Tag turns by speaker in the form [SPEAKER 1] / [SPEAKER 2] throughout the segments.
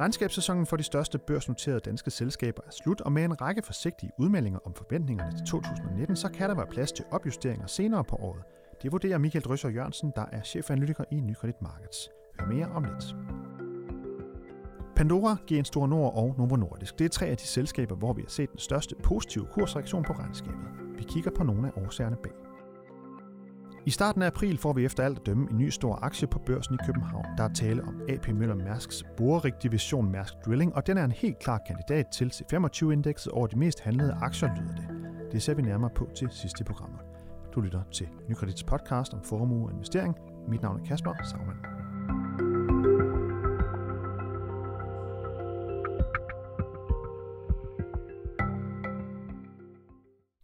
[SPEAKER 1] Regnskabssæsonen for de største børsnoterede danske selskaber er slut, og med en række forsigtige udmeldinger om forventningerne til 2019, så kan der være plads til opjusteringer senere på året. Det vurderer Michael Drøsser Jørgensen, der er chefanalytiker i Nykredit Markets. Hør mere om lidt. Pandora, GN Store Nord og Novo Nordisk. Det er tre af de selskaber, hvor vi har set den største positive kursreaktion på regnskabet. Vi kigger på nogle af årsagerne bag. I starten af april får vi efter alt at dømme en ny stor aktie på børsen i København. Der er tale om AP Møller Mærsks borerig division Mærsk Drilling, og den er en helt klar kandidat til C25-indekset over de mest handlede aktier, lyder det. Det ser vi nærmere på til sidste programmer. Du lytter til Nykredits podcast om formue og investering. Mit navn er Kasper Sagmann.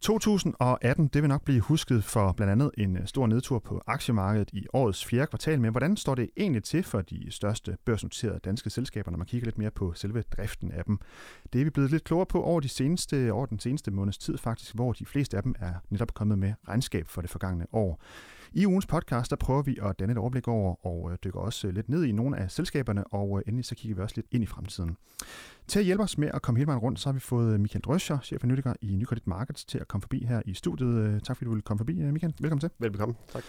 [SPEAKER 1] 2018 det vil nok blive husket for blandt andet en øh, stor nedtur på aktiemarkedet i årets fjerde kvartal. Men hvordan står det egentlig til for de største børsnoterede danske selskaber, når man kigger lidt mere på selve driften af dem? Det er vi blevet lidt klogere på over, de seneste, over den seneste måneds tid faktisk, hvor de fleste af dem er netop kommet med regnskab for det forgangne år. I ugens podcast, der prøver vi at danne et overblik over og øh, dykker også lidt ned i nogle af selskaberne, og øh, endelig så kigger vi også lidt ind i fremtiden. Til at hjælpe os med at komme hele vejen rundt, så har vi fået Michael Drøscher, chef analytiker i Nykredit Markets, til at komme forbi her i studiet. Tak fordi du ville komme forbi, Michael. Velkommen til.
[SPEAKER 2] Velkommen. Tak.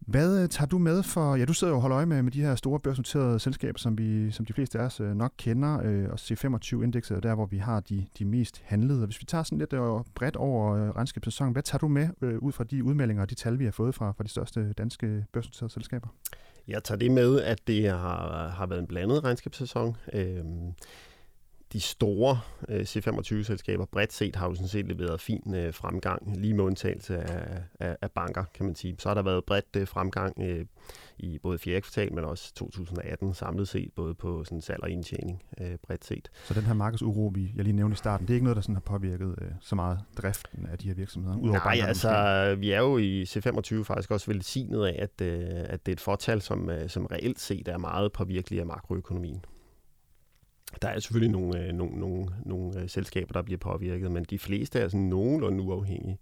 [SPEAKER 1] Hvad tager du med for, ja du sidder jo og holder øje med, med de her store børsnoterede selskaber, som, vi, som de fleste af os nok kender, og C25-indekset er der, hvor vi har de, de mest handlede. Hvis vi tager sådan lidt bredt over regnskabssæsonen, hvad tager du med ud fra de udmeldinger og de tal, vi har fået fra, fra de største danske børsnoterede selskaber?
[SPEAKER 2] Jeg tager det med, at det har, har været en blandet regnskabssæson. Øhm de store øh, C25-selskaber bredt set har jo sådan set leveret fin øh, fremgang, lige med undtagelse af, af, af banker, kan man sige. Så har der været bredt øh, fremgang øh, i både fjerde kvartal, men også 2018 samlet set, både på sådan salg og indtjening øh, bredt set.
[SPEAKER 1] Så den her markedsuro, vi jeg lige nævnte i starten, det er ikke noget, der sådan har påvirket øh, så meget driften af de her virksomheder?
[SPEAKER 2] Udover Nej, banker, altså måske? vi er jo i C25 faktisk også velsignet af, at, øh, at det er et fortal, som, øh, som reelt set er meget påvirkeligt af makroøkonomien. Der er selvfølgelig nogle, øh, nogle, nogle, nogle øh, selskaber, der bliver påvirket, men de fleste er sådan nogenlunde uafhængige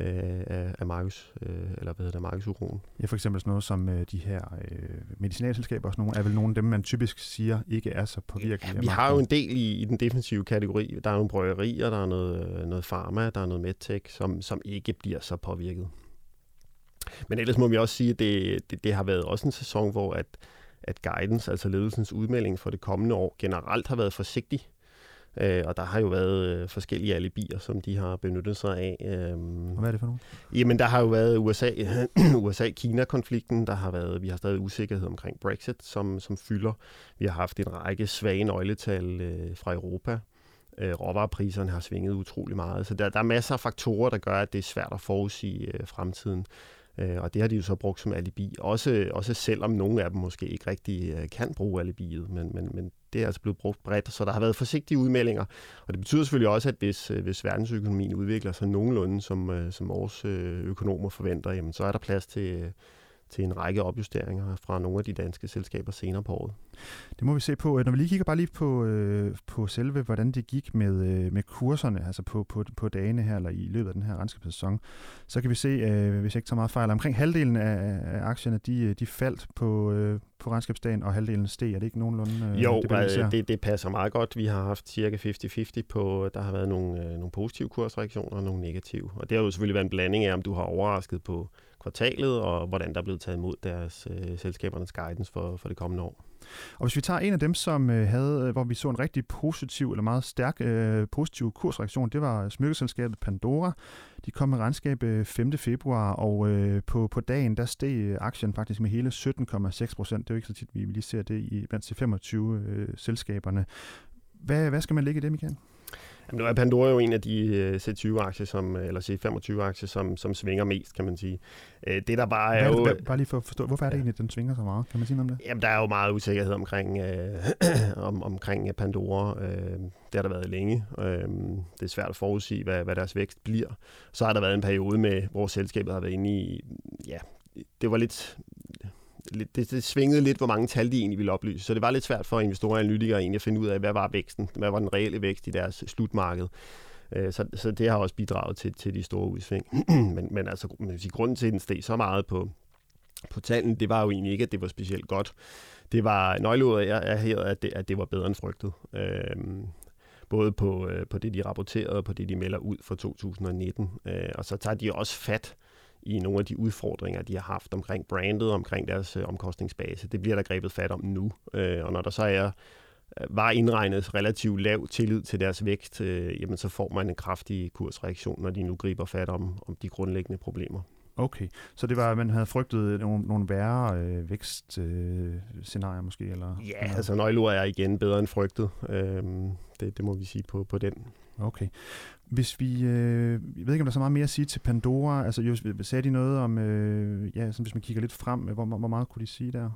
[SPEAKER 2] øh, af, af markeds, øh, eller hvad hedder det, markedsuroen.
[SPEAKER 1] Ja, for eksempel sådan noget som øh, de her øh, medicinalselskaber, også nogle, er vel nogle af dem, man typisk siger ikke er så påvirkelige.
[SPEAKER 2] Ja, vi har jo en del i, i den defensive kategori. Der er nogle brøgerier, der er noget, noget pharma, der er noget medtech, som, som ikke bliver så påvirket. Men ellers må vi også sige, at det, det, det har været også en sæson, hvor at at guidance, altså ledelsens udmelding for det kommende år, generelt har været forsigtig. Øh, og der har jo været øh, forskellige alibier, som de har benyttet sig af.
[SPEAKER 1] Øh, hvad er det for nogle?
[SPEAKER 2] Jamen, der har jo været USA, USA-Kina-konflikten, der har været, vi har stadig usikkerhed omkring Brexit, som, som fylder. Vi har haft en række svage nøgletal øh, fra Europa. Øh, råvarepriserne har svinget utrolig meget. Så der, der er masser af faktorer, der gør, at det er svært at forudsige øh, fremtiden. Øh, og det har de jo så brugt som alibi. Også, også selvom nogle af dem måske ikke rigtig øh, kan bruge alibiet, men, men, men det er altså blevet brugt bredt, så der har været forsigtige udmeldinger. Og det betyder selvfølgelig også, at hvis, øh, hvis verdensøkonomien udvikler sig nogenlunde, som, som vores økonomer forventer, jamen, så er der plads til, til en række opjusteringer fra nogle af de danske selskaber senere på året.
[SPEAKER 1] Det må vi se på. Når vi lige kigger bare lige på, øh, på selve, hvordan det gik med, øh, med kurserne, altså på, på, på dagene her, eller i løbet af den her regnskabssæson, så kan vi se, øh, hvis jeg ikke tager meget fejl, omkring halvdelen af, af aktierne, de, de faldt på, øh, på regnskabsdagen, og halvdelen steg. Er det ikke nogenlunde
[SPEAKER 2] øh, jo, det, øh, det, det passer meget godt. Vi har haft cirka 50-50 på, der har været nogle, øh, nogle positive kursreaktioner og nogle negative. Og det har jo selvfølgelig været en blanding af, om du har overrasket på kvartalet, og hvordan der er blevet taget imod deres øh, selskabernes guidance for, for det kommende år.
[SPEAKER 1] Og hvis vi tager en af dem, som øh, havde, øh, hvor vi så en rigtig positiv eller meget stærk øh, positiv kursreaktion, det var smykkeselskabet Pandora. De kom med regnskab øh, 5. februar, og øh, på, på dagen, der steg øh, aktien faktisk med hele 17,6 procent. Det er jo ikke så tit, vi lige ser det i blandt de 25 øh, selskaberne. Hvad, hvad skal man lægge i det, Michael?
[SPEAKER 2] Jamen, nu er Pandora jo en af de øh, C20-aktier, som, eller C25-aktier, som, som svinger mest, kan man sige. Øh, det der bare er, er jo...
[SPEAKER 1] Bare lige for at forstå, hvorfor er det egentlig, at den svinger så meget? Kan man sige noget om det?
[SPEAKER 2] Jamen, der er jo meget usikkerhed omkring, øh, om, omkring Pandora. Øh, det har der været længe. Øh, det er svært at forudsige, hvad, hvad deres vækst bliver. Så har der været en periode med, hvor selskabet har været inde i... Ja, det var lidt det, det svingede lidt, hvor mange tal de egentlig ville oplyse. Så det var lidt svært for investorer og analytikere egentlig at finde ud af, hvad var væksten, hvad var den reelle vækst i deres slutmarked. Øh, så, så det har også bidraget til, til de store udsving. men, men altså, man sige, grunden til, at den steg så meget på, på tallene, det var jo egentlig ikke, at det var specielt godt. det var nøgleordet er, er her, at det, at det var bedre end frygtet. Øhm, både på, øh, på det, de rapporterede, og på det, de melder ud for 2019. Øh, og så tager de også fat i nogle af de udfordringer, de har haft omkring brandet, omkring deres øh, omkostningsbase. Det bliver der grebet fat om nu. Øh, og når der så er var indregnet relativt lav tillid til deres vækst, øh, jamen så får man en kraftig kursreaktion, når de nu griber fat om, om de grundlæggende problemer.
[SPEAKER 1] Okay, så det var, at man havde frygtet nogle, nogle værre øh, vækstscenarier øh, måske? Eller,
[SPEAKER 2] ja, eller? altså nøgleord er igen bedre end frygtet. Øh, det, det må vi sige på, på den.
[SPEAKER 1] Okay. Hvis vi, øh, jeg ved ikke, om der er så meget mere at sige til Pandora. Altså, jo, sagde de noget om, øh, ja, sådan, hvis man kigger lidt frem, øh, hvor, hvor meget kunne de sige der?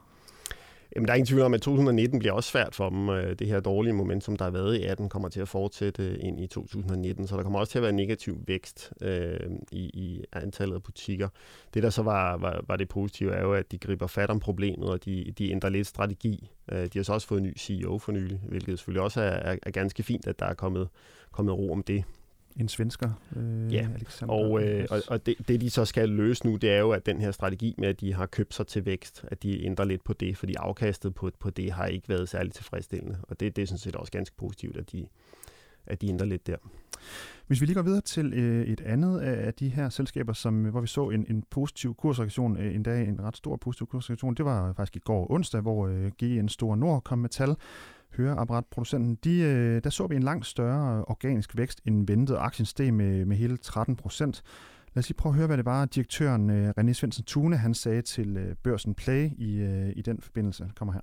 [SPEAKER 2] Jamen, der er ingen tvivl om, at 2019 bliver også svært for dem. Øh, det her dårlige momentum, der har været i 18, kommer til at fortsætte øh, ind i 2019, så der kommer også til at være negativ vækst øh, i, i antallet af butikker. Det, der så var, var, var det positive, er jo, at de griber fat om problemet, og de, de ændrer lidt strategi. Øh, de har så også fået en ny CEO for nylig, hvilket selvfølgelig også er, er, er ganske fint, at der er kommet, kommet ro om det
[SPEAKER 1] en svensker,
[SPEAKER 2] øh, ja. Alexander. Og, øh, og, og det, det, de så skal løse nu, det er jo, at den her strategi med, at de har købt sig til vækst, at de ændrer lidt på det, fordi afkastet på, på det har ikke været særlig tilfredsstillende. Og det, det er sådan set også ganske positivt, at de, at de ændrer lidt der.
[SPEAKER 1] Hvis vi lige går videre til øh, et andet af de her selskaber, som, hvor vi så en, en positiv kursreaktion, øh, en dag en ret stor positiv kursreaktion, det var faktisk i går onsdag, hvor øh, GN Store Nord kom med tal, høreapparatproducenten, de, øh, der så vi en langt større organisk vækst end ventet. Aktien steg med, med hele 13 procent. Lad os lige prøve at høre, hvad det var, direktøren øh, René Svendsen Tune, han sagde til øh, Børsen Play i, øh, i den forbindelse. Kommer her.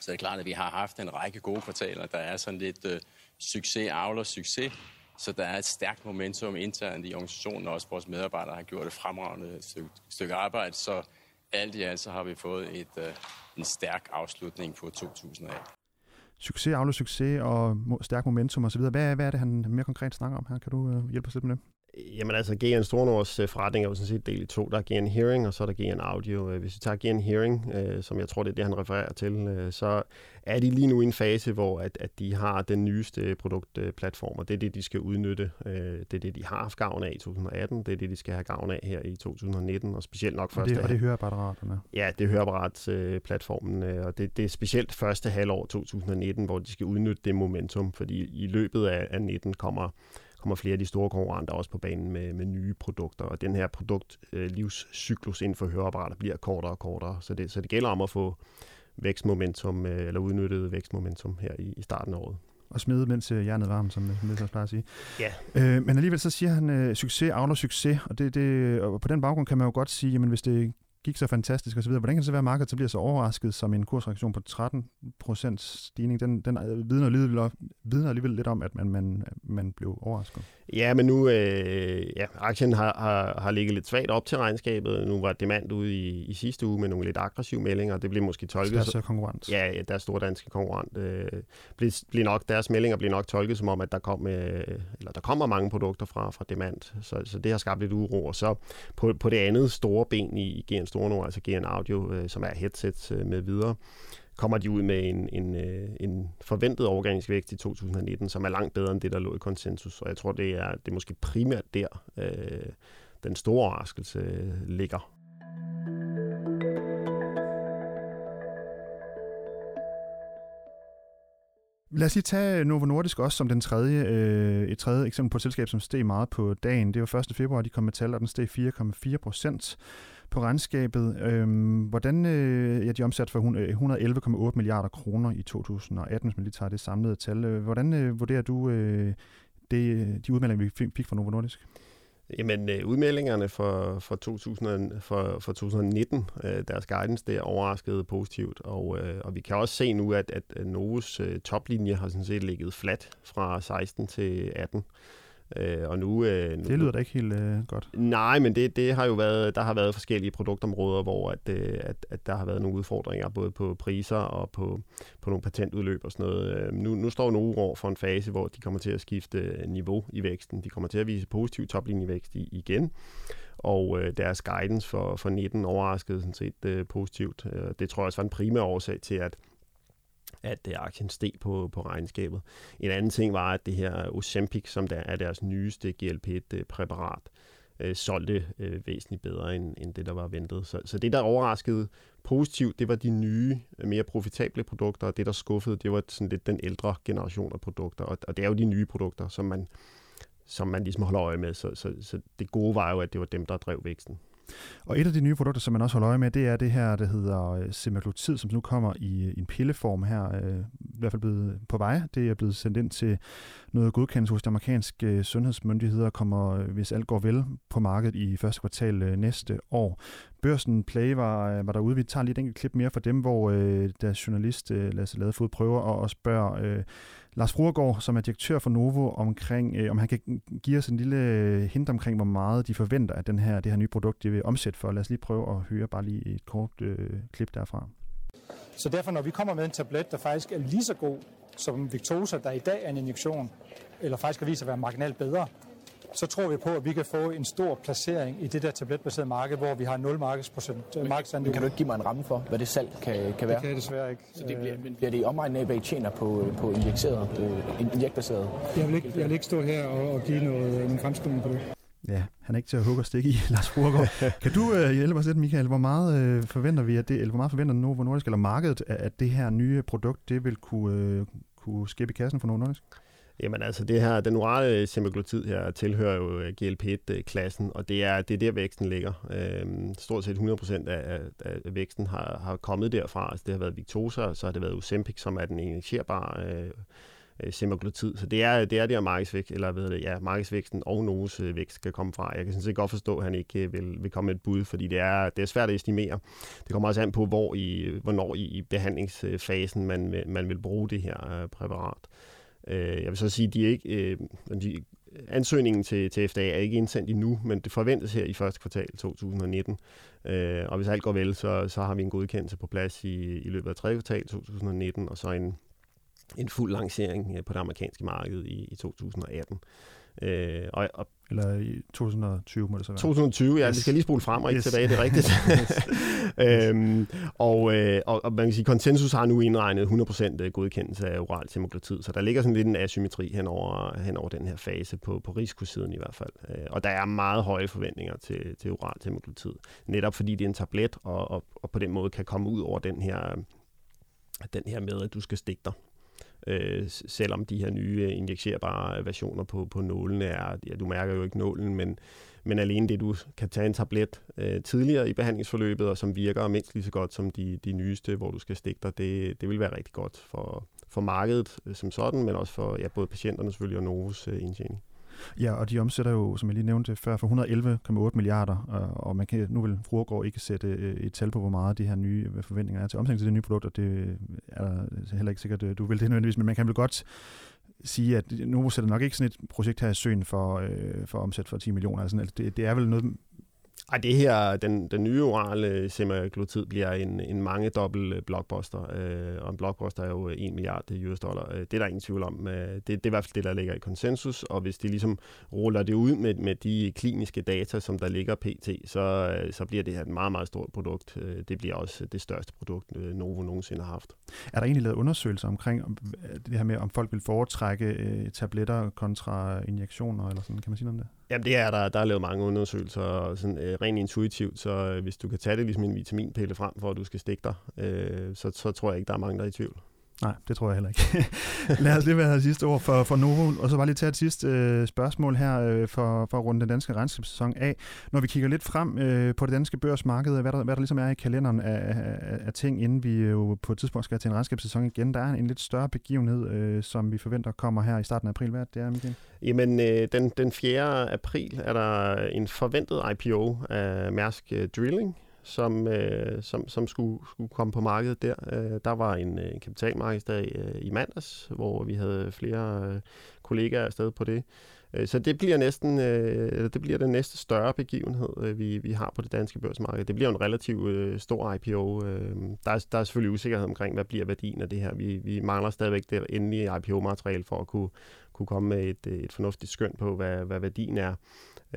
[SPEAKER 3] Så det er klart, at vi har haft en række gode kvartaler. Der er sådan lidt øh, succes, avler succes. Så der er et stærkt momentum internt i organisationen, og også vores medarbejdere har gjort et fremragende stykke, stykke arbejde. Så alt i alt så har vi fået et, øh, en stærk afslutning på 2018
[SPEAKER 1] succes, afløs succes og stærk momentum osv. Hvad, hvad er det, han mere konkret snakker om her? Kan du øh, hjælpe os lidt med det?
[SPEAKER 2] Jamen altså, GN Stornords øh, forretning er jo sådan set del i to. Der er GN Hearing, og så er der GN Audio. Øh, hvis vi tager GN Hearing, øh, som jeg tror, det er det, han refererer til, øh, så er de lige nu i en fase, hvor at, at de har den nyeste produktplatform, og det er det, de skal udnytte. Øh, det er det, de har haft gavn af i 2018, det er det, de skal have gavn af her i 2019, og specielt nok første
[SPEAKER 1] Og det, og det høreapparaterne?
[SPEAKER 2] Ja, det er høreapparatsplatformen, øh, og det, det er specielt første halvår 2019, hvor de skal udnytte det momentum, fordi i løbet af, af 19 kommer kommer flere af de store konkurrenter også på banen med, med nye produkter, og den her produktlivscyklus øh, inden for høreapparater bliver kortere og kortere, så det, så det gælder om at få vækstmomentum, øh, eller udnyttet vækstmomentum her i, i starten af året
[SPEAKER 1] og smide, mens øh, jernet er varmt, som Niels plejer at sige.
[SPEAKER 2] Ja.
[SPEAKER 1] Øh, men alligevel så siger han, øh, succes avler succes, og, det, det, og på den baggrund kan man jo godt sige, jamen hvis det gik så fantastisk osv., hvordan kan det så være, at markedet så bliver så overrasket som en kursreaktion på 13% stigning? Den, den vidner, alligevel, vidner alligevel lidt om, at man, man, man blev overrasket.
[SPEAKER 2] Ja, men nu, øh, ja, aktien har, har, har ligget lidt svagt op til regnskabet. Nu var demand ude i, i sidste uge med nogle lidt aggressive meldinger, og det blev måske tolket...
[SPEAKER 1] Deres konkurrent.
[SPEAKER 2] Ja, deres store danske konkurrent. Øh, blev, blev nok, deres meldinger blev nok tolket som om, at der, kom, øh, eller der kommer mange produkter fra, fra demand, så, så det har skabt lidt uro. Og så på, på det andet store ben i, i GN Store nogle, altså GN Audio, øh, som er headsets øh, med videre, kommer de ud med en, en, øh, en forventet organisk vækst i 2019, som er langt bedre end det, der lå i konsensus. Og jeg tror, det er, det er måske primært der, øh, den store overraskelse øh, ligger.
[SPEAKER 1] Lad os lige tage Novo Nordisk også som den tredje, øh, et tredje eksempel på et selskab, som steg meget på dagen. Det var 1. februar, de kom med tal, og den steg 4,4 procent på regnskabet. Øhm, hvordan, øh, ja, de omsat for 111,8 øh, milliarder kroner i 2018, hvis man lige tager det samlede tal. Øh, hvordan øh, vurderer du øh, det, øh, de udmeldinger, vi fik fra Novo Nordisk?
[SPEAKER 2] Jamen, øh, udmeldingerne for, for, 2000, for, for 2019, øh, deres guidance, det er overrasket positivt, og, øh, og vi kan også se nu, at, at Novos øh, toplinje har sådan set ligget flat fra 16 til 18.
[SPEAKER 1] Øh, og nu, øh, nu, det lyder da ikke helt øh, godt.
[SPEAKER 2] Nej, men det, det har jo været, der har været forskellige produktområder, hvor at, øh, at, at der har været nogle udfordringer, både på priser og på, på nogle patentudløb og sådan noget. Øh, nu, nu står nogle år for en fase, hvor de kommer til at skifte niveau i væksten. De kommer til at vise positiv toplinjevækst i, igen og øh, deres guidance for, for 19 overraskede sådan set øh, positivt. Øh, det tror jeg også var en primær årsag til, at at øh, aktien steg på, på regnskabet. En anden ting var, at det her Ozempic, som der er deres nyeste GLP-1-præparat, øh, øh, solgte øh, væsentligt bedre end, end det, der var ventet. Så, så det, der overraskede positivt, det var de nye, øh, mere profitable produkter, og det, der skuffede, det var sådan lidt den ældre generation af produkter. Og, og det er jo de nye produkter, som man, som man ligesom holder øje med. Så, så, så det gode var jo, at det var dem, der drev væksten.
[SPEAKER 1] Og et af de nye produkter, som man også holder øje med, det er det her, der hedder øh, semaglutid, som nu kommer i, i en pilleform her, øh, i hvert fald blevet på vej. Det er blevet sendt ind til noget godkendelse hos de amerikanske øh, sundhedsmyndigheder, kommer, øh, hvis alt går vel, på markedet i første kvartal øh, næste år. Børsen Play var, øh, var derude. Vi tager lige et enkelt klip mere fra dem, hvor øh, deres journalist øh, Lasse Ladefod prøver at, og spørge øh, Lars Fruergaard, som er direktør for Novo, omkring, øh, om han kan give os en lille øh, hint omkring, hvor meget de forventer, at den her, det her nye produkt det vil omsætte for. Lad os lige prøve at høre bare lige et kort øh, klip derfra.
[SPEAKER 4] Så derfor, når vi kommer med en tablet, der faktisk er lige så god som Victoza, der i dag er en injektion, eller faktisk har vist at være marginalt bedre, så tror vi på, at vi kan få en stor placering i det der tabletbaserede marked, hvor vi har 0 markedsprocent
[SPEAKER 5] øh, markedsandel. Kan du ikke give mig en ramme for, hvad det salg kan, kan være?
[SPEAKER 4] Det kan jeg desværre ikke.
[SPEAKER 5] Så det bliver, bliver det i omegnen af, hvad I tjener på, på injiceret, øh, injektbaseret?
[SPEAKER 4] Jeg vil, ikke, jeg vil ikke stå her og, og give noget, en fremskrivning på det.
[SPEAKER 1] Ja, han er ikke til at hugge og stikke i, Lars Burgaard. kan du uh, hjælpe os lidt, Michael? Hvor meget uh, forventer vi, at det, eller hvor meget forventer Novo Nordisk, eller markedet, at det her nye produkt, det vil kunne, uh, kunne skæbe i kassen for Novo Nordisk?
[SPEAKER 2] Jamen altså, det her, den orale semaglutid her tilhører jo øh, GLP-1-klassen, øh, og det er, det er der, væksten ligger. Øhm, stort set 100% af, af væksten har, har kommet derfra. Altså, det har været Victoza, så har det været Ozempic, som er den injicerbare øh, øh semaglutid. Så det er, det er der markedsvækst, eller ved det, ja, markedsvæksten og Novos vækst skal komme fra. Jeg kan sådan set godt forstå, at han ikke vil, vil komme med et bud, fordi det er, det er svært at estimere. Det kommer også an på, hvor i, hvornår i, i behandlingsfasen man, man vil bruge det her øh, præparat. Øh, jeg vil så sige, at de er ikke, øh, de, ansøgningen til, til FDA er ikke indsendt endnu, men det forventes her i første kvartal 2019. Øh, og hvis alt går vel, så, så har vi en godkendelse på plads i, i løbet af tredje kvartal 2019, og så en, en fuld lancering øh, på det amerikanske marked i, i 2018. Øh, og, og
[SPEAKER 1] eller i 2020 må det så være.
[SPEAKER 2] 2020, ja. Yes. Vi skal lige spole frem og ikke yes. tilbage, det er rigtigt. øhm, og, øh, og, og man kan sige, konsensus har nu indregnet 100% øh, godkendelse af oral semaglutid, så der ligger sådan lidt en asymmetri hen over, hen over den her fase på, på risikosiden i hvert fald. Øh, og der er meget høje forventninger til, til oral semaglutid, netop fordi det er en tablet, og, og, og på den måde kan komme ud over den her, den her med, at du skal stikke dig øh, selvom de her nye øh, injicerbare øh, versioner på, på nålen er, ja, du mærker jo ikke nålen, men, men alene det, du kan tage en tablet øh, tidligere i behandlingsforløbet, og som virker mindst lige så godt som de, de nyeste, hvor du skal stikke dig, det, det vil være rigtig godt for, for markedet øh, som sådan, men også for ja, både patienterne selvfølgelig og Novos øh, indtjening.
[SPEAKER 1] Ja, og de omsætter jo, som jeg lige nævnte før, for 111,8 milliarder, øh, og man kan, nu vil Fruergaard ikke sætte øh, et tal på, hvor meget de her nye øh, forventninger er til omsætning til det nye produkter. Det er heller ikke sikkert, du vil det nødvendigvis, men man kan vel godt sige, at nu sætter nok ikke sådan et projekt her i søen for, øh, for omsæt for 10 millioner. Altså, altså det, det er vel noget,
[SPEAKER 2] ej, det her, den, den nye orale semaglutid bliver en, en mange dobbelt blockbuster, øh, og en blockbuster er jo 1 milliard US dollar. Øh, det er der ingen tvivl om. Øh, det, det er i hvert fald det, der ligger i konsensus, og hvis de ligesom ruller det ud med, med de kliniske data, som der ligger pt., så, øh, så bliver det her et meget, meget stort produkt. Det bliver også det største produkt, Novo nogensinde har haft.
[SPEAKER 1] Er der egentlig lavet undersøgelser omkring det her med, om folk vil foretrække tabletter kontra injektioner, eller sådan, kan man sige noget om det?
[SPEAKER 2] Jamen det er der. Der er lavet mange undersøgelser, og sådan, øh, rent intuitivt, så øh, hvis du kan tage det ligesom en vitaminpille frem, for at du skal stikke dig, øh, så, så tror jeg ikke, der er mange, der er i tvivl.
[SPEAKER 1] Nej, det tror jeg heller ikke. Lad os lige være sidste ord for, for Novo, og så bare lige tage et sidste øh, spørgsmål her øh, for, for at runde den danske regnskabssæson af. Når vi kigger lidt frem øh, på det danske børsmarked, hvad der, hvad der ligesom er i kalenderen af, af, af ting, inden vi jo på et tidspunkt skal til en regnskabssæson igen, der er en lidt større begivenhed, øh, som vi forventer kommer her i starten af april. Hvad det er, Michael?
[SPEAKER 2] Jamen, øh, den, den 4. april er der en forventet IPO af Mærsk øh, Drilling, som, øh, som, som skulle, skulle komme på markedet der. Øh, der var en, øh, en kapitalmarkedsdag øh, i mandags, hvor vi havde flere øh, kollegaer afsted på det. Øh, så det bliver næsten øh, det bliver den næste større begivenhed, øh, vi, vi har på det danske børsmarked. Det bliver en relativt øh, stor IPO. Øh, der, er, der er selvfølgelig usikkerhed omkring, hvad bliver værdien af det her. Vi, vi mangler stadigvæk det endelige IPO-materiale for at kunne, kunne komme med et, øh, et fornuftigt skøn på, hvad, hvad værdien er.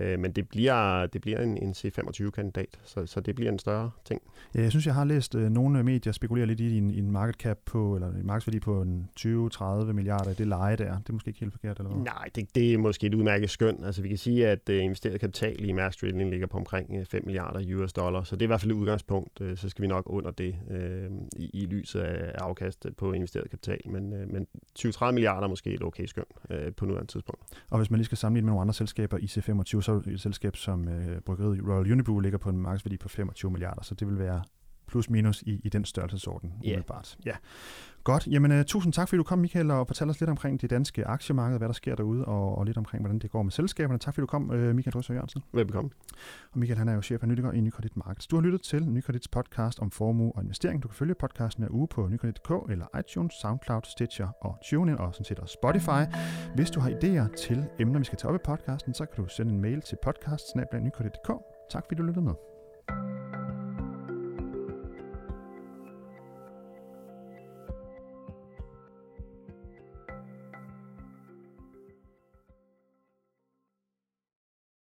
[SPEAKER 2] Øh, men det bliver, det bliver en, en C25-kandidat, så, så det bliver en større ting.
[SPEAKER 1] Ja, jeg synes, jeg har læst øh, nogle medier spekulere lidt i en, en market cap på, eller en markedsværdi på en 20-30 milliarder. Det leje der, det er måske ikke helt forkert, eller hvad?
[SPEAKER 2] Nej, det, det er måske et udmærket skøn. Altså vi kan sige, at øh, investeret kapital i Maersk Drilling ligger på omkring 5 øh, milliarder US dollar, så det er i hvert fald et udgangspunkt. Øh, så skal vi nok under det øh, i, i lyset af afkast på investeret kapital. Men, øh, men 20-30 milliarder er måske et okay skøn øh, på nuværende tidspunkt.
[SPEAKER 1] Og hvis man lige skal sammenligne med nogle andre selskaber i C25, så et selskab som øh, bryggeriet Royal Unibrew ligger på en markedsværdi på 25 milliarder, så det vil være plus minus i, i den størrelsesorden umiddelbart. Ja. Godt. Jamen, uh, tusind tak, fordi du kom, Michael, og fortalte os lidt omkring det danske aktiemarked, hvad der sker derude, og, og lidt omkring, hvordan det går med selskaberne. Tak, fordi du kom, uh, Michael Drøsser Jørgensen.
[SPEAKER 2] Velbekomme.
[SPEAKER 1] Og Michael, han er jo chef analytiker i Nykredit Markets. Du har lyttet til Nykredits podcast om formue og investering. Du kan følge podcasten hver uge på nykredit.dk eller iTunes, SoundCloud, Stitcher og TuneIn og sådan set også Spotify. Hvis du har idéer til emner, vi skal tage op i podcasten, så kan du sende en mail til podcast Tak fordi du lyttede med.